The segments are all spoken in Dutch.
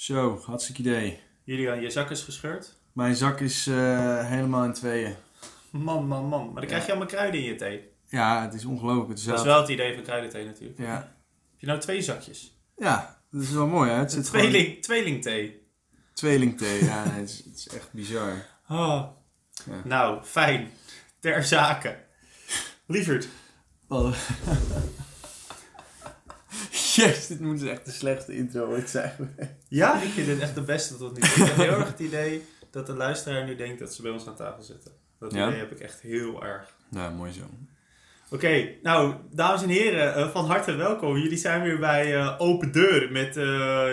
Zo, hartstikke idee. Julian, je zak is gescheurd? Mijn zak is eh, helemaal in tweeën. Man, man, man. Maar dan krijg je allemaal kruiden in je thee. Ja, het is ongelooflijk. Het is Dat is wel- het idee van kruidenthee natuurlijk. Ja. Heb je nou twee zakjes? ja, dat is wel mooi hè. Het zit gewoon... tweeling, tweelingthee. Tweelingthee, ja, nee, het, is, het is echt bizar. Oh. Ja. Nou, fijn. Ter zake. Lieverd. Oh. Yes, dit moet dus echt de slechtste intro ooit zijn. Ja, ik vind dit echt de beste tot nu toe. Ik heb heel erg het idee dat de luisteraar nu denkt dat ze bij ons aan tafel zitten. Dat Ja? idee heb ik echt heel erg. Nou, mooi zo. Oké, nou, dames en heren, eh, van harte welkom. Jullie zijn weer bij eh, Open Deur met eh,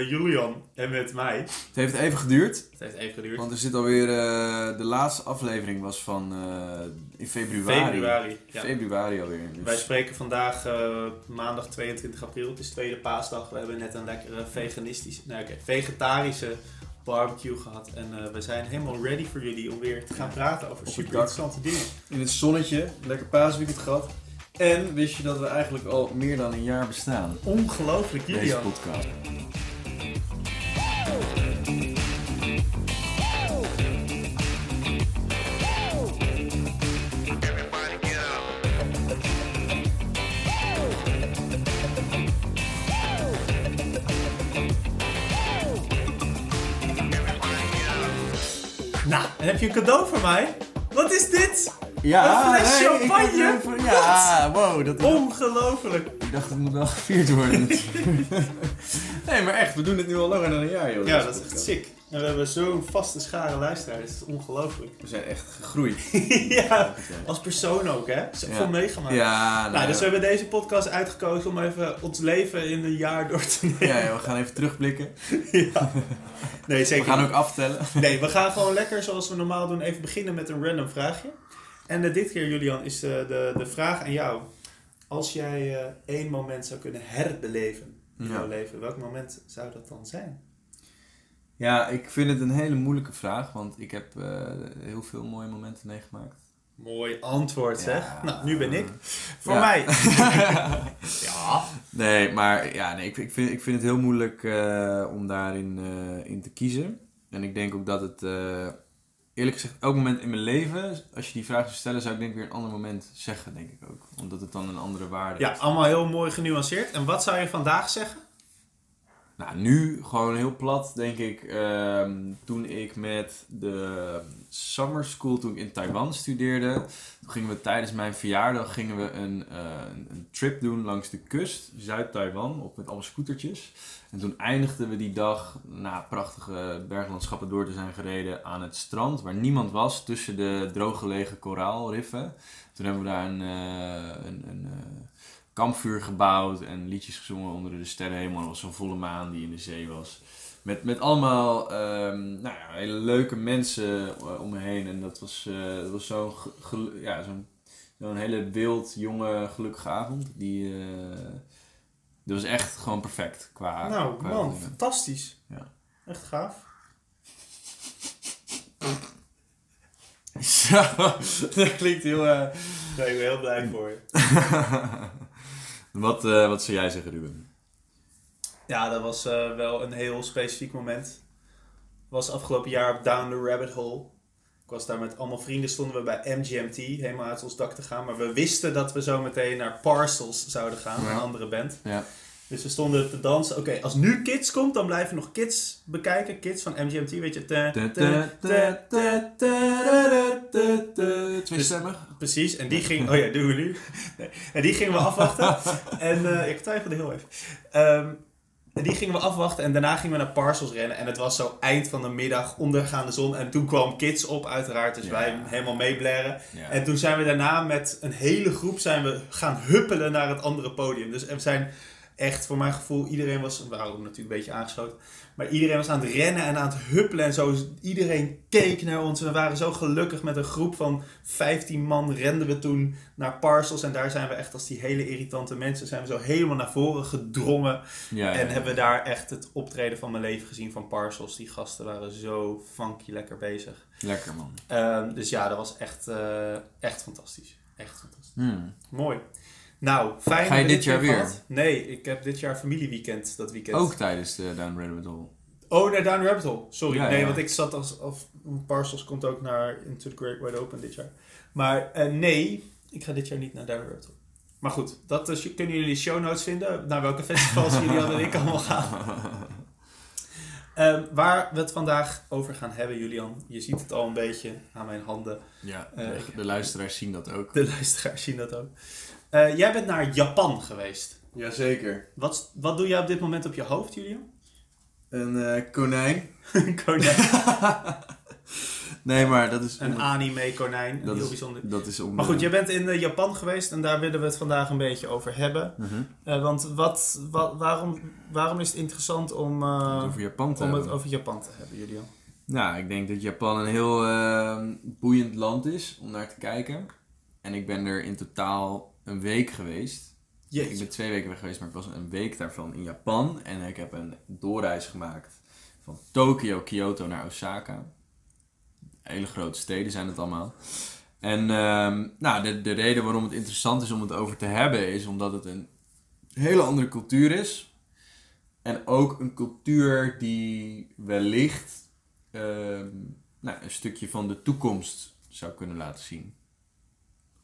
Julian en met mij. Het heeft even geduurd, Het heeft even geduurd. want er zit alweer... eh, de laatste aflevering was van eh, in februari. Februari. Ja. Februari alweer. Dus. Wij spreken vandaag eh, maandag 22 april. Het is tweede paasdag. We hebben net een lekkere veganistische, nou oké, vegetarische barbecue gehad. En eh, we zijn helemaal ready voor jullie om weer te gaan praten over super interessante dingen. In het zonnetje, lekker paasweekend gehad. En wist je dat we eigenlijk al meer dan een jaar bestaan? Ongelooflijk, Deze Julian. podcast. Nou, en heb je een cadeau voor mij? Wat is dit? Ja, Een fles nee, ik champagne? Ja, wow. Dat, Ongelooflijk. ik dacht het moet wel gevierd worden. nee, maar echt, we doen het nu al langer dan een jaar, joh. Ja, dat is echt sick. En we hebben zo'n vaste schare luisteraars. Dat is ongelooflijk. We zijn echt gegroeid. ja, als persoon ook, hè? Zoveel Ja. meegemaakt. Ja, nou, Nou, dus we hebben deze podcast uitgekozen om even ons leven in een jaar door te nemen. Ja, ja, we gaan even terugblikken. Ja. Nee, We zeker gaan niet. ook aftellen. Nee, we gaan gewoon lekker zoals we normaal doen even beginnen met een random vraagje. En eh, dit keer, Julian, is de, de, de vraag aan jou. Als jij eh, één moment zou kunnen herbeleven in Ja. jouw leven, welk moment zou dat dan zijn? Ja, ik vind het een hele moeilijke vraag, want ik heb eh, heel veel mooie momenten meegemaakt. Mooi antwoord, zeg. Ja. Nou, nu ben ik. Voor Ja. mij. ja. Nee, maar ja, nee, ik, ik, vind, ik vind het heel moeilijk eh, om daarin eh, in te kiezen. En ik denk ook dat het, eh, eerlijk gezegd, elk moment in mijn leven, als je die vraag zou stellen, zou ik denk ik weer een ander moment zeggen, denk ik ook. Omdat het dan een andere waarde Ja, heeft. allemaal heel mooi genuanceerd. En wat zou je vandaag zeggen? Nou, nu gewoon heel plat, denk ik. ehm, toen ik met de summer school, toen ik in Taiwan studeerde, toen gingen we tijdens mijn verjaardag gingen we een, eh, een- een trip doen langs de kust, Zuid-Taiwan, op met alle scootertjes. En toen eindigden we die dag, na prachtige berglandschappen door te zijn gereden, aan het strand, waar niemand was, tussen de drooggelegen koraalriffen. Toen hebben we daar een, eh, een, een eh, kampvuur gebouwd en liedjes gezongen onder de sterrenhemel. Er was zo'n volle maan die in de zee was. Met, met allemaal ehm, nou ja, hele leuke mensen eh, om me heen. En dat was, eh, dat was zo'n ja, zo'n zo'n hele wild, jonge, gelukkige avond. Die, eh, dat was echt gewoon perfect qua... nou, qua man, dingen. fantastisch. Ja. Echt gaaf. Zo, dat klinkt heel... eh, Nee, ik ben heel blij voor je. wat, eh, wat zou jij zeggen, Ruben? Ja, dat was eh, wel een heel specifiek moment. was afgelopen jaar op Down the Rabbit Hole. Ik was daar met allemaal vrienden, stonden we bij MGMT, helemaal uit ons dak te gaan. Maar we wisten dat we zo meteen naar Parcels zouden gaan, Ja. een andere band. Ja. Dus we stonden te dansen. Oké, als nu Kids komt, dan blijven we nog Kids bekijken. Kids van MGMT, weet je. Ta- Tweestemmig? Precies, en die ging... Oh ja, doen we nu. Nee. En die gingen we afwachten. en eh, ik twijfelde heel even. Ehm, en die gingen we afwachten en daarna gingen we naar Parcels rennen. En het was zo eind van de middag, ondergaande zon. En toen kwam Kids op uiteraard, dus Ja. wij helemaal meeblaren. Ja. En toen zijn we daarna met een hele groep zijn we gaan huppelen naar het andere podium. Dus we zijn echt, voor mijn gevoel, iedereen was, we natuurlijk een beetje aangesloten. Maar iedereen was aan het rennen en aan het huppelen en zo. Iedereen keek naar ons. We waren zo gelukkig met een groep van 15 man renden we toen naar Parcels. En daar zijn we echt als die hele irritante mensen, zijn we zo helemaal naar voren gedrongen. Ja, En ja. hebben we daar echt het optreden van mijn leven gezien van Parcels. Die gasten waren zo funky lekker bezig. Lekker man. Ehm, dus ja, dat was echt, eh, echt fantastisch. Echt fantastisch. Hmm. Mooi. Nou, fijn Ga je dit jaar weer gehad. Nee, ik heb dit jaar familieweekend dat weekend. Ook tijdens de Down Rabbit Hole. Oh, naar Down Rabbit Hole. Sorry. Ja, nee, ja. want ik zat als... Of, Parcels komt ook naar Into the Great Wide Open dit jaar. Maar eh, nee, ik ga dit jaar niet naar Down Rabbit Hole. Maar goed, dat is, kunnen jullie show notes vinden. Naar welke festivals jullie al en ik allemaal gaan. Ehm, waar we het vandaag over gaan hebben, Julian. Je ziet het al een beetje aan mijn handen. ja, Eh, de luisteraars zien dat ook. De luisteraars zien dat ook. Eh, jij bent naar Japan geweest. Jazeker. Wat, wat doe jij op dit moment op je hoofd, Julian? Een eh, konijn. konijn. Nee, maar dat is... Een het- anime konijn. Een dat heel is, bijzonder. Dat is om... Maar goed, eh, jij bent in Japan geweest en daar willen we het vandaag een beetje over hebben. mhm. Want wat, wat, waarom, waarom is het interessant om, het over Japan te om het hebben. over Japan te hebben, Julian? Nou, ik denk dat Japan een heel eh, boeiend land is om naar te kijken. En ik ben er in totaal een week geweest. Ik ben twee weken weg geweest, maar ik was een week daarvan in Japan. En ik heb een doorreis gemaakt van Tokio, Kyoto naar Osaka. Hele grote steden zijn het allemaal. En ehm, nou, de, de reden waarom het interessant is om het over te hebben, is omdat het een hele andere cultuur is. En ook een cultuur die wellicht ehm, nou, een stukje van de toekomst zou kunnen laten zien.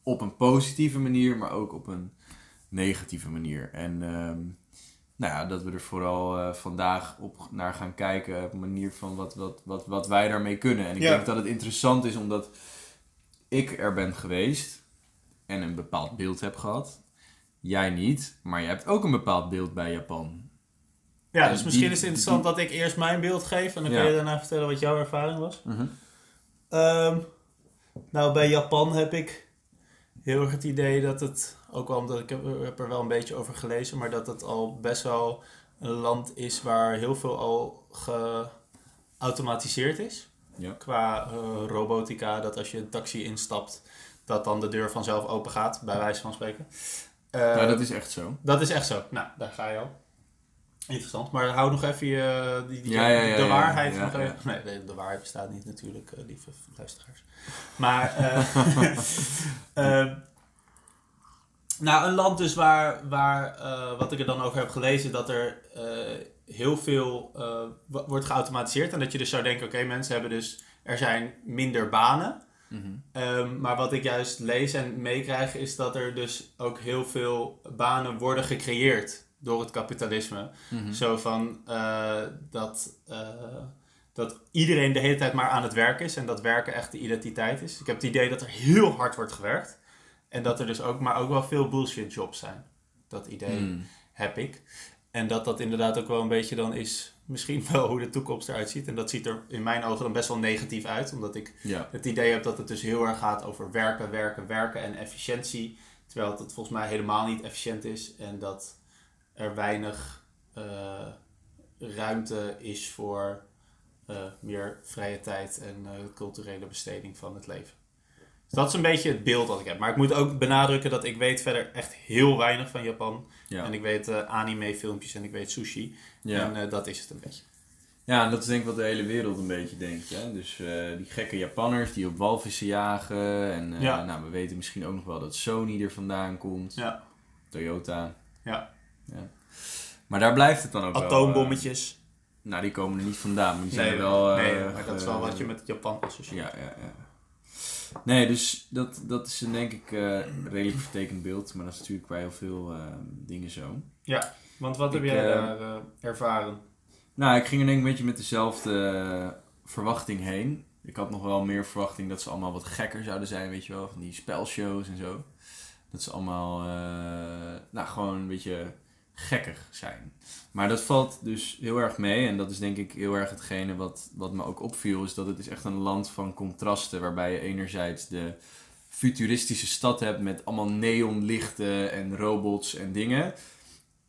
Op een positieve manier, maar ook op een negatieve manier. En ehm, nou ja, dat we er vooral eh, vandaag op naar gaan kijken op een manier van wat, wat, wat, wat wij daarmee kunnen. En ik Ja. denk dat het interessant is omdat ik er ben geweest en een bepaald beeld heb gehad. Jij niet, maar je hebt ook een bepaald beeld bij Japan. Ja, En dus misschien die- is het interessant dat ik eerst mijn beeld geef en dan Ja. kun je daarna vertellen wat jouw ervaring was. Ehm, nou, bij Japan heb ik heel erg het idee dat het, ook wel omdat ik heb, heb er wel een beetje over gelezen, maar dat het al best wel een land is waar heel veel al geautomatiseerd is. Ja. Qua eh, robotica, dat als je een taxi instapt, dat dan de deur vanzelf open gaat, bij wijze van spreken. Eh, ja, dat is echt zo. dat is echt zo. Nou, daar ga je al. Interessant. Maar hou nog even je, die, die- Ja, ja, ja, de waarheid nog even. Nee, de, de waarheid bestaat niet natuurlijk, eh, lieve luisteraars. Maar, eh, eh, nou, een land dus waar, waar eh, wat ik er dan over heb gelezen, dat er heel veel wo- wordt geautomatiseerd. En dat je dus zou denken, oké, mensen hebben dus, er zijn minder banen. Mhm. Ehm, maar wat ik juist lees en meekrijg is dat er dus ook heel veel banen worden gecreëerd door het kapitalisme. Mhm. Zo van eh, dat, eh, dat iedereen de hele tijd maar aan het werk is en dat werken echt de identiteit is. Ik heb het idee dat er heel hard wordt gewerkt en dat er dus ook, maar ook wel veel bullshit jobs zijn. Dat idee Mm. heb ik. En dat dat inderdaad ook wel een beetje dan is, misschien wel hoe de toekomst eruit ziet. En dat ziet er in mijn ogen dan best wel negatief uit, omdat ik Ja. het idee heb dat het dus heel erg gaat over werken, werken, werken en efficiëntie. Terwijl het volgens mij helemaal niet efficiënt is en dat er weinig eh, ruimte is voor eh, meer vrije tijd en eh, culturele besteding van het leven. Dus dat is een beetje het beeld dat ik heb. Maar ik moet ook benadrukken dat ik weet verder echt heel weinig van Japan. Ja. En ik weet anime filmpjes en ik weet sushi. Ja. En dat is het een beetje. ja, en dat is denk ik wat de hele wereld een beetje denkt. Hè? Dus die gekke Japanners die op walvissen jagen. En Ja. nou, we weten misschien ook nog wel dat Sony er vandaan komt. Ja. Toyota. Ja. Ja. Maar daar blijft het dan ook wel. Atoombommetjes. eh, nou, die komen er niet vandaan. Maar die zijn Nee, er wel... eh, nee, maar dat is wel wat je met Japan associeert. Ja, ja, ja. Nee, dus dat, dat is een, denk ik eh, redelijk vertekend beeld. Maar dat is natuurlijk bij heel veel eh, dingen zo. Want wat heb jij daar ervaren? Nou, ik ging er denk ik een beetje met dezelfde verwachting heen. Ik had nog wel meer verwachting dat ze allemaal wat gekker zouden zijn, weet je wel. Van die spelshows en zo. Dat ze allemaal, nou, gewoon een beetje gekkig zijn. Maar dat valt dus heel erg mee. En dat is denk ik heel erg hetgene wat, wat me ook opviel. Is dat het is echt een land van contrasten. Waarbij je enerzijds de futuristische stad hebt met allemaal neonlichten en robots en dingen.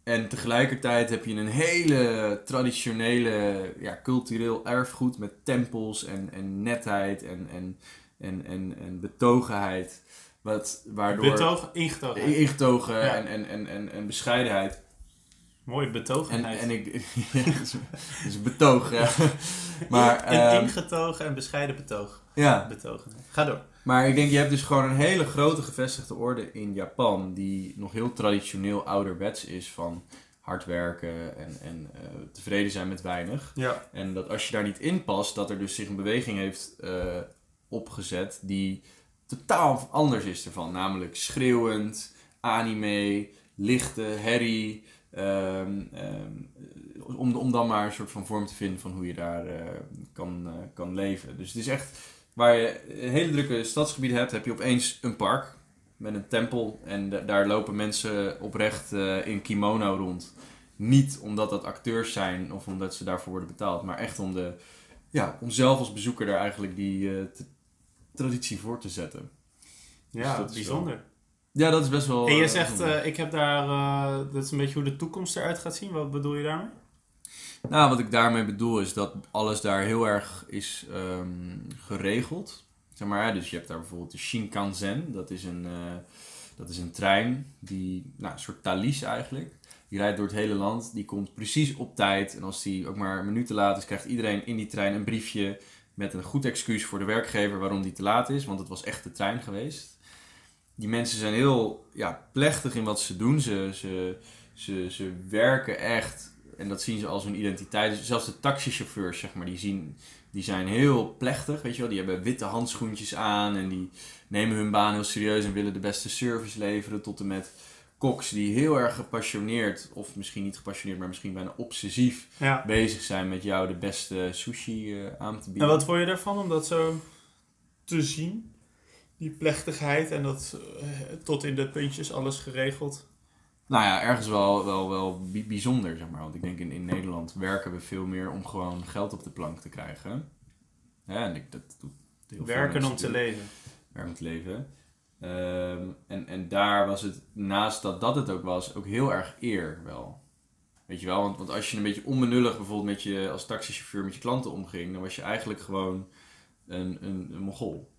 En tegelijkertijd heb je een hele traditionele, ja, cultureel erfgoed met tempels en, en netheid en, en, en, en, en betogenheid. Wat, waardoor... Betoog, ingetogen. Ingetogen Ja. en, en, en, en, en bescheidenheid. Mooi En, betogenheid. en ik... dus betoog, ja. Maar, een ehm, ingetogen en bescheiden betoog. ja. Betogenheid. Ga door. Maar ik denk, je hebt dus gewoon een hele grote gevestigde orde in Japan, die nog heel traditioneel ouderwets is van hard werken en, en eh, tevreden zijn met weinig. Ja. En dat als je daar niet in past, dat er dus zich een beweging heeft eh, opgezet die totaal anders is ervan. Namelijk schreeuwend, anime, lichte, herrie. Ehm, ehm, om, om dan maar een soort van vorm te vinden van hoe je daar eh, kan, eh, kan leven. Dus het is echt, waar je een hele drukke stadsgebied hebt, heb je opeens een park met een tempel. En da- daar lopen mensen oprecht eh, in kimono rond. Niet omdat dat acteurs zijn of omdat ze daarvoor worden betaald, maar echt om, de, ja, om zelf als bezoeker daar eigenlijk die traditie voor te zetten. Ja, Dus dat is bijzonder. Ja, dat is best wel. En je eh, zegt, eh, ik heb daar, eh, dat is een beetje hoe de toekomst eruit gaat zien. Wat bedoel je daarmee? Nou, wat ik daarmee bedoel is dat alles daar heel erg is ehm, geregeld. Zeg maar, dus je hebt daar bijvoorbeeld de Shinkansen. Dat is een, dat is een trein, die, nou, een soort Thalys eigenlijk. Die rijdt door het hele land. Die komt precies op tijd. En als die ook maar een minuut te laat is, krijgt iedereen in die trein een briefje met een goed excuus voor de werkgever waarom die te laat is. Want het was echt de trein geweest. Die mensen zijn heel ja, plechtig in wat ze doen. Ze, ze, ze, ze werken echt en dat zien ze als hun identiteit. Dus zelfs de taxichauffeurs, zeg maar, die, zien, die zijn heel plechtig, weet je wel. Die hebben witte handschoentjes aan en die nemen hun baan heel serieus en willen de beste service leveren. Tot en met koks die heel erg gepassioneerd, of misschien niet gepassioneerd, maar misschien bijna obsessief Ja. bezig zijn met jou de beste sushi eh, aan te bieden. En wat vond je daarvan om dat zo te zien? Die plechtigheid en dat eh, tot in de puntjes alles geregeld. Nou ja, ergens wel, wel, wel bi- bijzonder, zeg maar. Want ik denk in, in Nederland werken we veel meer om gewoon geld op de plank te krijgen. Ja, en ik, dat doet heel Werken om te leven. werk moet leven. Ehm, en, en daar was het, naast dat dat het ook was, ook heel erg eer wel. Weet je wel, want, want als je een beetje onbenullig bijvoorbeeld met je, als taxichauffeur met je klanten omging, dan was je eigenlijk gewoon een, een, een mogol.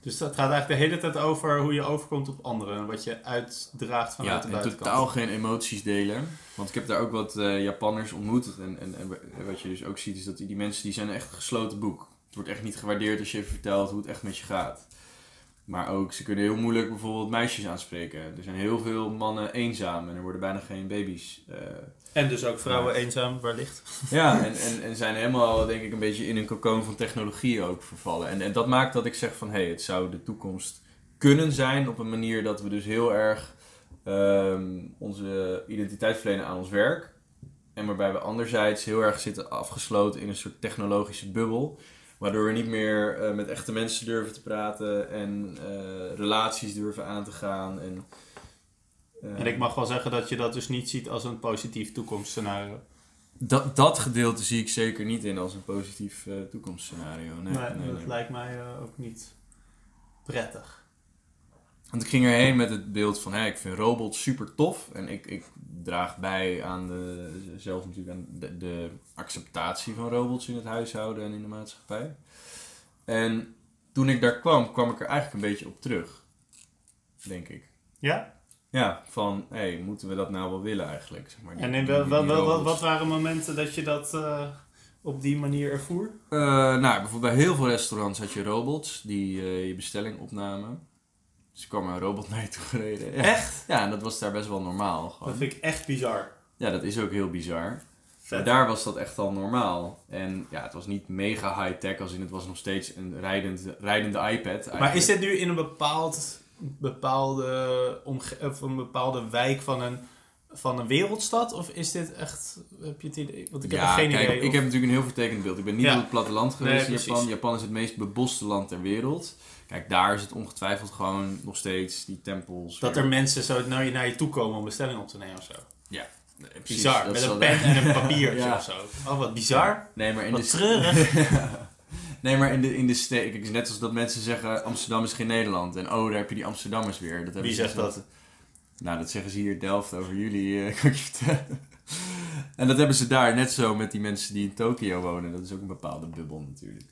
Dus dat gaat eigenlijk de hele tijd over hoe je overkomt op anderen. En wat je uitdraagt vanuit Ja, de en buitenkant. totaal geen emoties delen. Want ik heb daar ook wat eh, Japanners ontmoet. En, en, en wat je dus ook ziet, is dat die, die mensen die zijn echt een gesloten boek. Het wordt echt niet gewaardeerd als je even vertelt hoe het echt met je gaat. Maar ook, ze kunnen heel moeilijk bijvoorbeeld meisjes aanspreken. Er zijn heel veel mannen eenzaam en er worden bijna geen baby's. eh. En dus ook vrouwen eenzaam, wellicht. ja, en, en, en zijn helemaal, denk ik, een beetje in een cocoon van technologie ook vervallen. En, en dat maakt dat ik zeg van, hé, hey, het zou de toekomst kunnen zijn op een manier dat we dus heel erg ehm, onze identiteit verlenen aan ons werk. En waarbij we anderzijds heel erg zitten afgesloten in een soort technologische bubbel. Waardoor we niet meer eh, met echte mensen durven te praten en eh, relaties durven aan te gaan. En, En ik mag wel zeggen dat je dat dus niet ziet als een positief toekomstscenario. dat, dat gedeelte zie ik zeker niet in als een positief eh, toekomstscenario. Nee, Nee, nee, dat nee. lijkt mij eh, ook niet prettig. Want ik ging erheen met het beeld van, hé, ik vind robots super tof. En ik, ik draag bij aan de, zelf natuurlijk aan de, de acceptatie van robots in het huishouden en in de maatschappij. En toen ik daar kwam, kwam ik er eigenlijk een beetje op terug. Denk ik. Ja? Ja, van, hé, moeten we dat nou wel willen eigenlijk? Zeg maar, die- En in die- wel, die wel, wel, wat, waren momenten dat je dat eh, op die manier ervoer? Eh, nou, bijvoorbeeld bij heel veel restaurants had je robots die eh, je bestelling opnamen. Dus er kwam een robot naar je toe gereden. Ja. Echt? Ja, en dat was daar best wel normaal. Gewoon. Dat vind ik echt bizar. Ja, dat is ook heel bizar. Maar daar was dat echt al normaal. En ja, het was niet mega high-tech, als in het was nog steeds een rijdend, rijdende iPad. Eigenlijk. Maar is dit nu in een bepaald, bepaalde, omge of een bepaalde wijk van een, van een wereldstad? Of is dit echt, heb je het idee? Want ik heb ja, er geen kijk, idee. ik heb natuurlijk een heel vertekend beeld. Ik ben niet Ja. op het platteland geweest Nee, in Japan. Japan is het meest beboste land ter wereld. Kijk, daar is het ongetwijfeld gewoon nog steeds die tempels. Dat er mensen zo naar je, naar je toe komen om bestelling op te nemen of zo. Precies, Bizar, met een pen en een papiertje Ja. of zo. Oh, wat bizar. Nee, maar in Wat de treurig. Nee, maar in de, in de. Kijk, is net als dat mensen zeggen: Amsterdam is geen Nederland. En oh, daar heb je die Amsterdammers weer. Dat hebben Wie ze zegt dat? Nou, dat zeggen ze hier in Delft over jullie, eh, kan ik je vertellen. En dat hebben ze daar net zo met die mensen die in Tokio wonen. Dat is ook een bepaalde bubbel natuurlijk.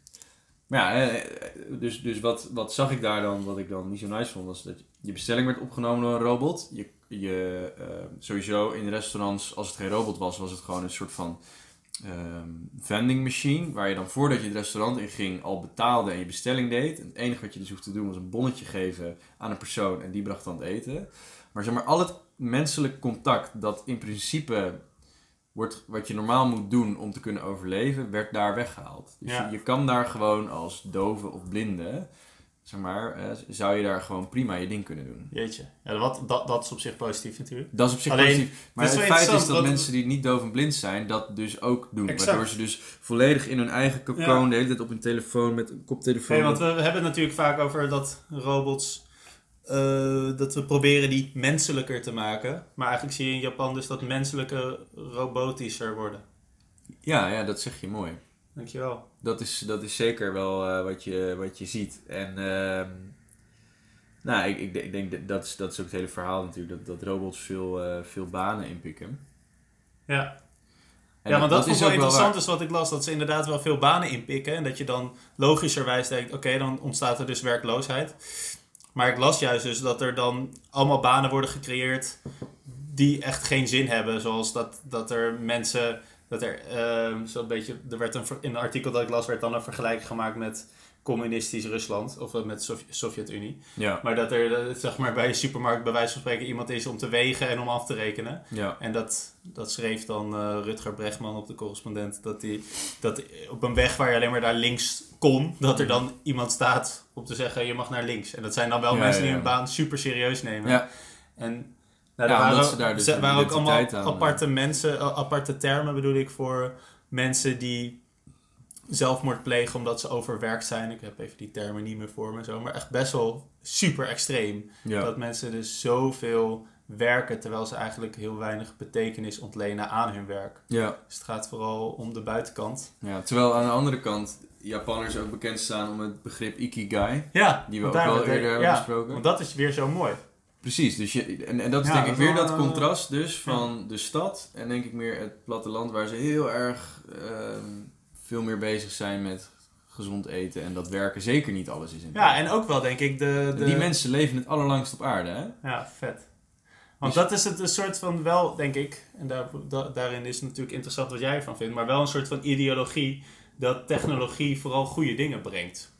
Maar ja, eh, eh, dus, dus wat, wat zag ik daar dan, wat ik dan niet zo nice vond, was dat je bestelling werd opgenomen door een robot. Je, je, sowieso in restaurants, als het geen robot was, was het gewoon een soort van ehm, vending machine. Waar je dan voordat je het restaurant in ging al betaalde en je bestelling deed. En het enige wat je dus hoefde te doen was een bonnetje geven aan een persoon en die bracht dan het eten. Maar zeg maar, al het menselijk contact, dat in principe wordt wat je normaal moet doen om te kunnen overleven, werd daar weggehaald. Dus Ja. je, je kan daar gewoon als dove of blinde, zeg maar, eh, zou je daar gewoon prima je ding kunnen doen. Jeetje. Ja, wat, dat, dat is op zich positief natuurlijk. Dat is op zich Alleen, positief. Maar het feit is dat mensen die niet doof en blind zijn, dat dus ook doen. Exact. Waardoor ze dus volledig in hun eigen cocoon de hele tijd op hun telefoon met een koptelefoon. Nee, want we hebben het natuurlijk vaak over dat robots... eh, dat we proberen die menselijker te maken. Maar eigenlijk zie je in Japan dus dat menselijke robotischer worden. Ja, ja, dat zeg je mooi. Dankjewel. Dat is, dat is zeker wel eh, wat, je, wat je ziet. En ehm, nou, ik, ik, denk- ik denk dat dat is, dat is ook het hele verhaal natuurlijk. Dat, dat robots veel, eh, veel banen inpikken. Ja. En ja, want dat, ik wel interessant is wat ik las. Dat ze inderdaad wel veel banen inpikken. En dat je dan logischerwijs denkt, oké, dan ontstaat er dus werkloosheid. Maar ik las juist dus dat er dan allemaal banen worden gecreëerd die echt geen zin hebben. Zoals dat, dat er mensen, dat er ehm zo'n beetje, er werd een, in een artikel dat ik las, werd dan een vergelijking gemaakt met communistisch Rusland. Of met de Sovjet- Sovjet-Unie. Ja, Maar dat er, eh, zeg maar, bij een supermarkt bij wijze van spreken iemand is om te wegen en om af te rekenen. ja. En dat, dat schreef dan eh, Rutger Bregman op de correspondent. Dat, die, dat op een weg waar je alleen maar naar links kon, dat er dan iemand staat om te zeggen je mag naar links. En dat zijn dan wel Ja, mensen die hun baan super serieus nemen. ja. En nou, Ja, waren, ze daar dus ze- een waren ook allemaal aan, aparte mensen, eh, aparte termen bedoel ik, voor mensen die zelfmoord plegen omdat ze overwerkt zijn. Ik heb even die termen niet meer voor me zo, maar echt best wel super extreem. ja. Dat mensen dus zoveel werken terwijl ze eigenlijk heel weinig betekenis ontlenen aan hun werk. ja. Dus het gaat vooral om de buitenkant. Ja, terwijl aan de andere kant Japanners ook bekend staan om het begrip Ikigai. Ja, Die we ook al eerder hebben ja, besproken. Want dat is weer zo mooi. Precies, dus je, en, en dat is Ja, denk dat ik weer wel, dat eh, contrast dus van de stad en denk ik meer het platteland waar ze heel erg ehm, veel meer bezig zijn met gezond eten en dat werken zeker niet alles is in Ja, en ook wel denk ik de... de Die mensen leven het allerlangst op aarde, hè? Ja, vet. Want Dus- dat is het een soort van wel, denk ik, en daar, da- daarin is het natuurlijk interessant wat jij ervan vindt, maar wel een soort van ideologie dat technologie vooral goede dingen brengt.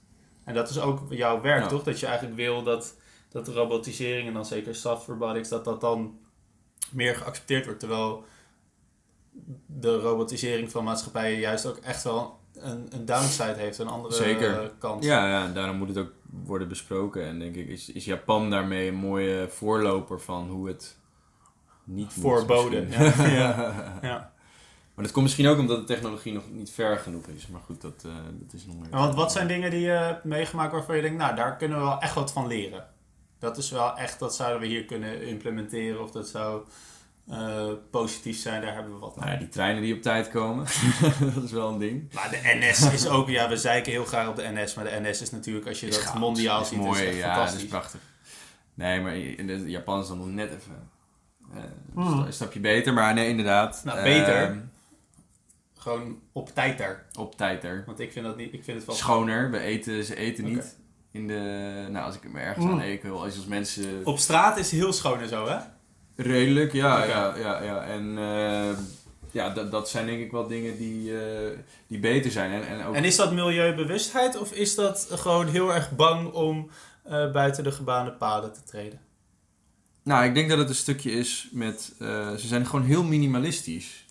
En dat is ook jouw werk, Ja. toch? Dat je eigenlijk wil dat, dat robotisering en dan zeker soft robotics, dat dat dan meer geaccepteerd wordt. Terwijl de robotisering van maatschappijen juist ook echt wel een, een downside heeft, een andere Zeker. kant. Ja, ja, daarom moet het ook worden besproken. En denk ik, is, is Japan daarmee een mooie voorloper van hoe het niet Voorboden. Ja. Ja. Maar dat komt misschien ook omdat de technologie nog niet ver genoeg is. Maar goed, dat, eh, dat is nog meer... Want wat zijn dingen die je hebt meegemaakt waarvan je denkt, nou, daar kunnen we wel echt wat van leren? Dat is wel echt, dat zouden we hier kunnen implementeren of dat zou eh, positief zijn, daar hebben we wat aan. Nou ja, die treinen die op tijd komen, dat is wel een ding. Maar de NS is ook, ja, we zeiken heel graag op de NS, maar de NS is natuurlijk, als je Is dat goud, mondiaal is ziet, mooi, is echt ja, dat fantastisch. is prachtig. Nee, maar in de Japan is dan nog net even eh, Hmm. een stapje beter. Maar nee, inderdaad. Nou, beter. Ehm, Gewoon op tijd daar. op tijd er. Want ik vind dat niet, ik vind het wel... Schoner, we eten, ze eten niet. In de, nou, als ik me ergens Mm. aan ekel, als je als mensen... Op straat is heel schoon en zo, hè? Redelijk, ja, ja, ja, ja. En eh, ja, dat, dat zijn denk ik wel dingen die, eh, die beter zijn. En, en ook En is dat milieubewustheid of is dat gewoon heel erg bang om eh, buiten de gebaande paden te treden? Nou, ik denk dat het een stukje is met... ze zijn gewoon heel minimalistisch.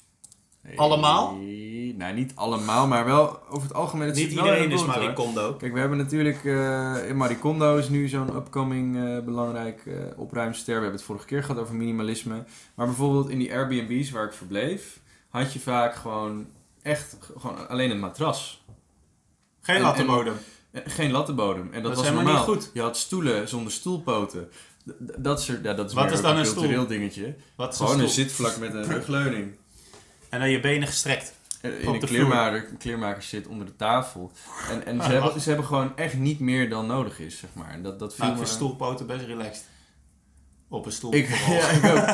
Allemaal? Nee, nou, niet allemaal, maar wel over het algemeen. Het Niet zit wel in iedereen is. Kondo. Kijk, we hebben natuurlijk... eh in Marie Kondo is nu zo'n upcoming eh, belangrijk eh, opruimster. We hebben het vorige keer gehad over minimalisme. Maar bijvoorbeeld in die Airbnb's waar ik verbleef... had je vaak gewoon echt gewoon alleen een matras. Geen En- lattenbodem. Geen lattenbodem. En dat, was helemaal normaal. niet goed. Je had stoelen zonder stoelpoten. D- Dat is, er, ja, dat is Wat meer is dan een stoel? cultureel dingetje. Wat is Gewoon een zitvlak met een rugleuning. En dan je benen gestrekt. Eh, In een de kleermaker, kleermaker zit onder de tafel. En, en Ah, ze, hebben, ze hebben gewoon echt niet meer dan nodig is, zeg maar. Dat, dat viel Nou, ik me- vind stoelpoten best relaxed. Op een stoel. Ik, ja, ik ook.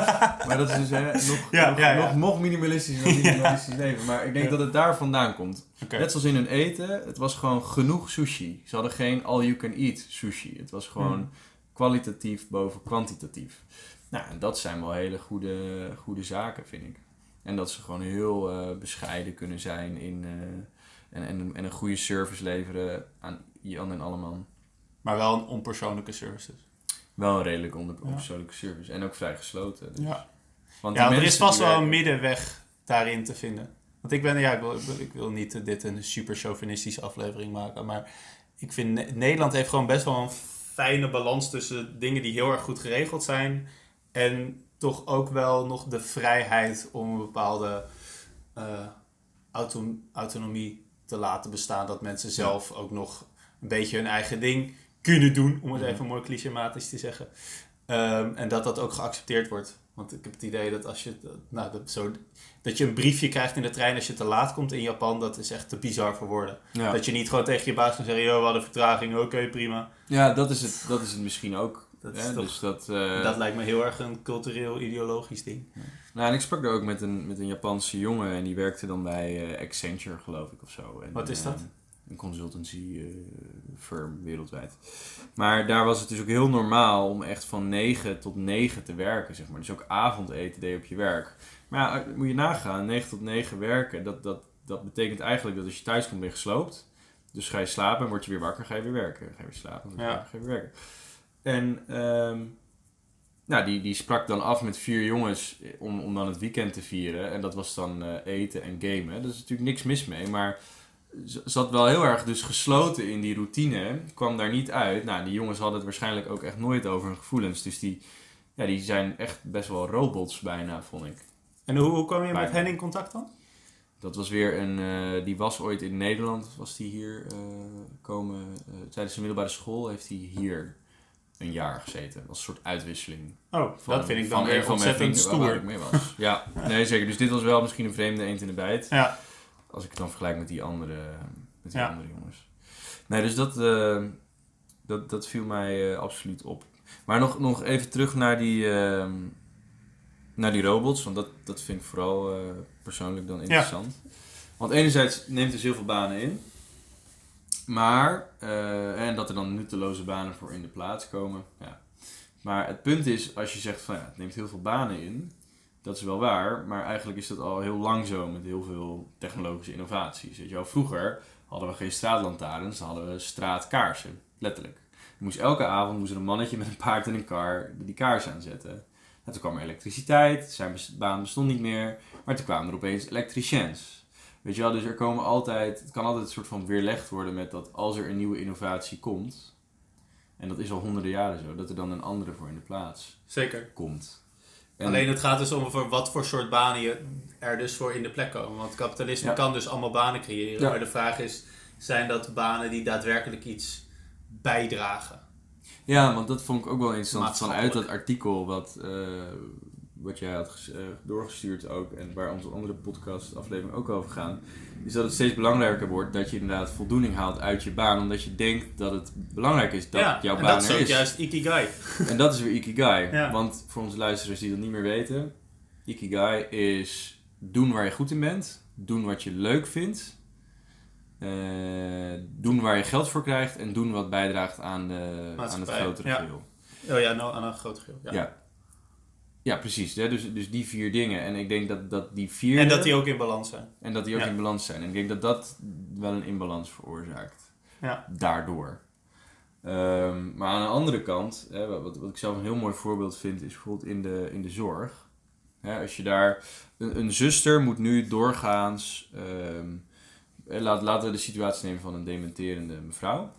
Maar dat is dus hè, nog, Ja, nog, ja, ja. nog, nog minimalistisch dan minimalistisch leven. Maar ik denk dat het daar vandaan komt. Net zoals in hun eten, het was gewoon genoeg sushi. Ze hadden geen all-you-can-eat sushi. Het was gewoon Hmm. kwalitatief boven kwantitatief. Nou, en dat zijn wel hele goede, goede zaken, vind ik. En dat ze gewoon heel eh, bescheiden kunnen zijn in, eh, en, en, en een goede service leveren aan Jan en Alleman. Maar wel een onpersoonlijke service. wel een redelijk onder Ja. persoonlijke service. En ook vrij gesloten. Dus. Ja, Want ja er is vast wel een middenweg daarin te vinden. Want ik ben, ja, ik wil, ik wil, niet dit een super chauvinistische aflevering maken, maar ik vind Ne- Nederland heeft gewoon best wel een fijne balans tussen dingen die heel erg goed geregeld zijn en toch ook wel nog de vrijheid om een bepaalde auto- autonomie te laten bestaan. Dat mensen zelf ook nog een beetje hun eigen ding kunnen doen, om het Mhm. even mooi clichématisch te zeggen. Ehm, en dat dat ook geaccepteerd wordt. Want ik heb het idee dat als je, nou, dat, zo, dat je een briefje krijgt in de trein als je te laat komt in Japan, dat is echt te bizar voor woorden. Ja. Dat je niet gewoon tegen je baas kan zeggen, joh, we hadden vertraging, oké, prima. Ja, dat is het, dat is het misschien ook. Dat toch- dus dat, eh, dat lijkt me heel erg een cultureel, ideologisch ding. nou, en ik sprak daar ook met een, met een Japanse jongen en die werkte dan bij eh, Accenture, geloof ik, of zo. En, Wat is dat? eh, een consultancy firm wereldwijd. Maar daar was het dus ook heel normaal om echt van 9 tot 9 te werken, zeg maar. Dus ook avondeten deed je op je werk. Maar ja, moet je nagaan, 9 tot 9 werken, dat, dat, dat betekent eigenlijk dat als je thuis komt ben je gesloopt. Dus ga je slapen en word je weer wakker, ga je weer werken. Ga je weer slapen, Ja. ga je weer werken. En ehm, nou, die, die sprak dan af met vier jongens om, om dan het weekend te vieren. En dat was dan eh, eten en gamen. Daar is natuurlijk niks mis mee, maar zat wel heel erg dus gesloten in die routine. Kwam daar niet uit. Nou, die jongens hadden het waarschijnlijk ook echt nooit over hun gevoelens. Dus die, ja, die zijn echt best wel robots bijna, vond ik. En hoe, hoe kwam je met hen in contact dan? Dat was weer een, eh, die was ooit in Nederland, was die hier eh, komen, tijdens de middelbare school heeft hij hier een jaar gezeten. Dat was een soort uitwisseling. Oh, Van- dat vind ik dan een weer van mijn ontzettend stoer. ik mee was. ja, nee zeker. Dus dit was wel misschien een vreemde eend in de bijt. Ja, Als ik het dan vergelijk met die andere, met die Ja. andere jongens. Nee, dus dat, eh, dat, dat viel mij eh, absoluut op. Maar nog, nog even terug naar die, ehm, naar die robots. Want dat, dat vind ik vooral eh, persoonlijk dan interessant. Want enerzijds neemt dus heel veel banen in. Maar, eh, en dat er dan nutteloze banen voor in de plaats komen. Ja. Maar het punt is, als je zegt van ja, het neemt heel veel banen in. Dat is wel waar, maar eigenlijk is dat al heel lang zo met heel veel technologische innovaties. Weet je vroeger hadden we geen straatlantaarns, dan hadden we straatkaarsen, letterlijk. Moest elke avond moest er een mannetje met een paard en een kar die kaars aanzetten. En toen kwam er elektriciteit, zijn baan bestond niet meer, maar toen kwamen er opeens elektriciens. Weet je wel, dus er komen altijd, het kan altijd een soort van weerlegd worden met dat als er een nieuwe innovatie komt, en dat is al honderden jaren zo, dat er dan een andere voor in de plaats zeker. komt. En- Alleen het gaat dus om voor wat voor soort banen je er dus voor in de plek komen. Want kapitalisme Ja. kan dus allemaal banen creëren. Ja. Maar de vraag is, zijn dat banen die daadwerkelijk iets bijdragen? Ja, want dat vond ik ook wel interessant vanuit dat artikel wat, eh, wat jij had eh, doorgestuurd ook en waar onze andere podcast aflevering ook over gaan, is dat het steeds belangrijker wordt dat je inderdaad voldoening haalt uit je baan, omdat je denkt dat het belangrijk is dat ja, jouw baan dat is er ook is. juist Ikigai. En dat is weer Ikigai. Ja. Want voor onze luisteraars die dat niet meer weten, Ikigai is doen waar je goed in bent, doen wat je leuk vindt, eh, doen waar je geld voor krijgt en doen wat bijdraagt aan, de, aan het grotere ja. geheel. Oh ja, nou, aan een groot geheel. Ja. Ja. Ja. precies. Hè? Dus, dus die vier dingen. En ik denk dat, dat die vier. En dat die ook in balans zijn. en dat die ook Ja. in balans zijn. En ik denk dat dat wel een inbalans veroorzaakt. Ja. Daardoor. Ehm, maar aan de andere kant, hè, wat, wat ik zelf een heel mooi voorbeeld vind, is bijvoorbeeld in de, in de zorg. Hè, als je daar. Een, een zuster moet nu doorgaans. ehm, eh, laat, laten we de situatie nemen van een dementerende mevrouw.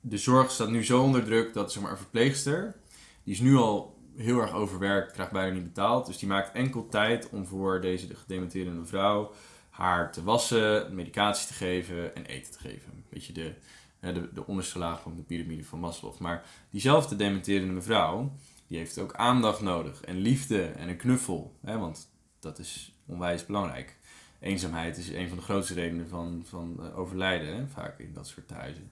De zorg staat nu zo onder druk dat zeg maar, een verpleegster. die is nu al heel erg overwerkt, krijgt bijna niet betaald. Dus die maakt enkel tijd om voor deze gedementerende vrouw haar te wassen, medicatie te geven en eten te geven. Weet je, de, de, de onderste laag van de piramide van Maslow. Maar diezelfde dementerende mevrouw, die heeft ook aandacht nodig. En liefde en een knuffel. Hè, want dat is onwijs belangrijk. Eenzaamheid is een van de grootste redenen van, van eh, overlijden, hè, vaak in dat soort huizen.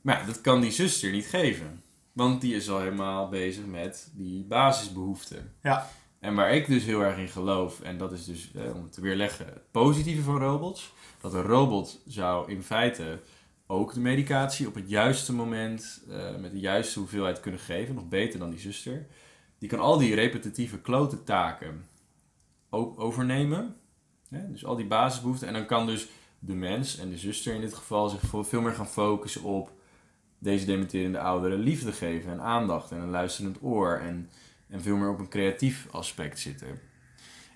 Maar dat kan die zuster niet geven. Want die is al helemaal bezig met die basisbehoeften. Ja. En waar ik dus heel erg in geloof, en dat is dus eh, om te weerleggen, het positieve van robots. Dat een robot zou in feite ook de medicatie op het juiste moment, eh, met de juiste hoeveelheid kunnen geven. Nog beter dan die zuster. Die kan al die repetitieve klote taken ook overnemen. Hè? Dus al die basisbehoeften. En dan kan dus de mens en de zuster in dit geval zich veel meer gaan focussen op deze dementerende ouderen liefde geven en aandacht en een luisterend oor en, en veel meer op een creatief aspect zitten.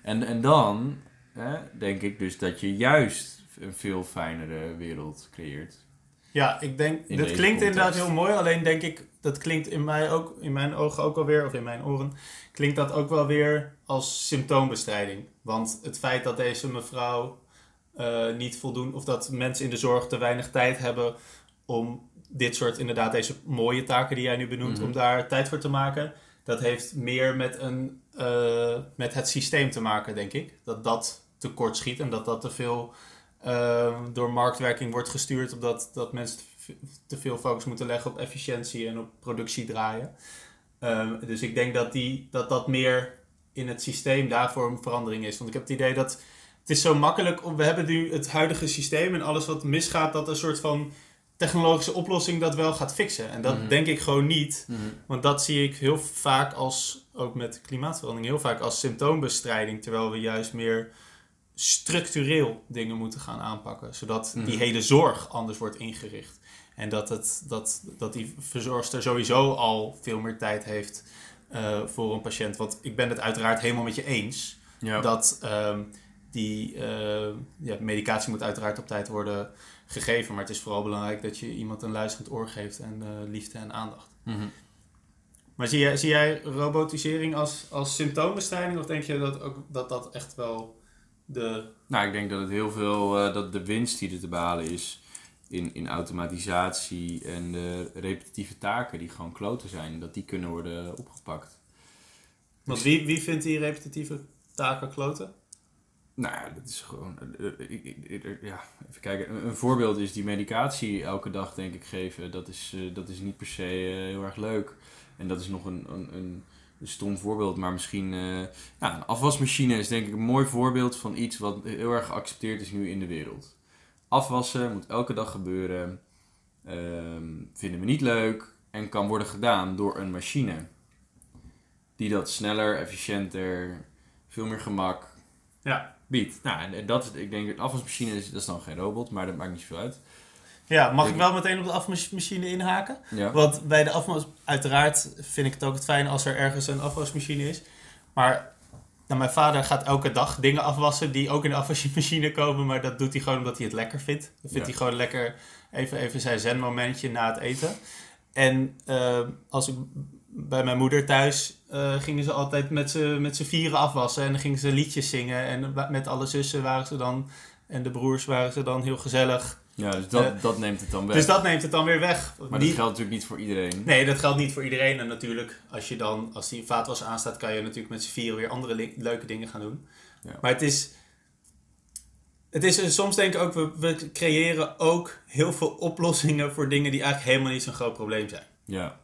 En, en dan hè, denk ik dus dat je juist een veel fijnere wereld creëert. Ja, ik denk, dat klinkt inderdaad heel mooi. Alleen denk ik, dat klinkt in, mij ook, in mijn ogen ook alweer, of in mijn oren, klinkt dat ook wel weer als symptoombestrijding. Want het feit dat deze mevrouw eh, niet voldoen, of dat mensen in de zorg te weinig tijd hebben om dit soort, inderdaad, deze mooie taken die jij nu benoemt, Mhm. om daar tijd voor te maken, dat heeft meer met, een, eh, met het systeem te maken, denk ik. Dat dat tekort schiet en dat dat te veel eh, door marktwerking wordt gestuurd, omdat dat mensen te ve- te veel focus moeten leggen op efficiëntie en op productie draaien. Ehm, dus ik denk dat, die, dat dat meer in het systeem daarvoor een verandering is. Want ik heb het idee dat het is zo makkelijk, om- we hebben nu het huidige systeem en alles wat misgaat, dat een soort van technologische oplossing dat wel gaat fixen. En dat Mhm. denk ik gewoon niet. Want dat zie ik heel vaak als, ook met klimaatverandering, heel vaak als symptoombestrijding. Terwijl we juist meer structureel dingen moeten gaan aanpakken. Zodat die Mhm. hele zorg anders wordt ingericht. En dat, het, dat, dat die verzorgster sowieso al veel meer tijd heeft eh, voor een patiënt. Want ik ben het uiteraard helemaal met je eens. Ja. Dat ehm, die eh, ja, medicatie moet uiteraard op tijd worden gegeven. Maar het is vooral belangrijk dat je iemand een luisterend oor geeft en eh, liefde en aandacht. Mhm. Maar zie jij, zie jij robotisering als, als symptoombestrijding? Of denk je dat ook, dat, dat echt wel de... Nou, ik denk dat het heel veel, eh, dat de winst die er te behalen is in, in automatisatie en de repetitieve taken die gewoon kloten zijn, dat die kunnen worden opgepakt. Want wie, wie vindt die repetitieve taken kloten? Nou ja, dat is gewoon, eh, eh, ik- ja, even kijken. Een, voorbeeld is die medicatie elke dag denk ik geven. Dat is, eh, dat is niet per se eh, heel erg leuk. En dat is nog een, een, een, stom voorbeeld, maar misschien... eh, ja, een afwasmachine is denk ik een mooi voorbeeld van iets wat heel erg geaccepteerd is nu in de wereld. Afwassen moet elke dag gebeuren. Ehm, vinden we niet leuk en kan worden gedaan door een machine. Die dat sneller, efficiënter, veel meer gemak Ja. Biedt. Nou, en- dat is, ik denk, een afwasmachine is, dat is dan geen robot, maar dat maakt niet zoveel uit. Ja, mag ik wel meteen op de afwasmachine inhaken? Ja. Want bij de afwas... Uiteraard vind ik het ook het fijn als er ergens een afwasmachine is. Maar nou, mijn vader gaat elke dag dingen afwassen die ook in de afwasmachine komen. Maar dat doet hij gewoon omdat hij het lekker vindt. Dan vindt Ja. hij gewoon lekker even, even zijn zenmomentje na het eten. En eh, als ik bij mijn moeder thuis eh, gingen ze altijd met z'n vieren afwassen. En dan gingen ze liedjes zingen. En met alle zussen waren ze dan... En de broers waren ze dan heel gezellig. Ja, dus dat, Eh, dat neemt het dan weg. Dus dat neemt het dan weer weg. maar dat geldt natuurlijk niet voor iedereen. Nee, dat geldt niet voor iedereen. En natuurlijk, als je dan, als die vaatwasser aanstaat, kan je natuurlijk met z'n vieren weer andere leuke dingen gaan doen. Ja. Maar het is, het is, soms denk ik ook, we, we creëren ook heel veel oplossingen voor dingen die eigenlijk helemaal niet zo'n groot probleem zijn. Ja.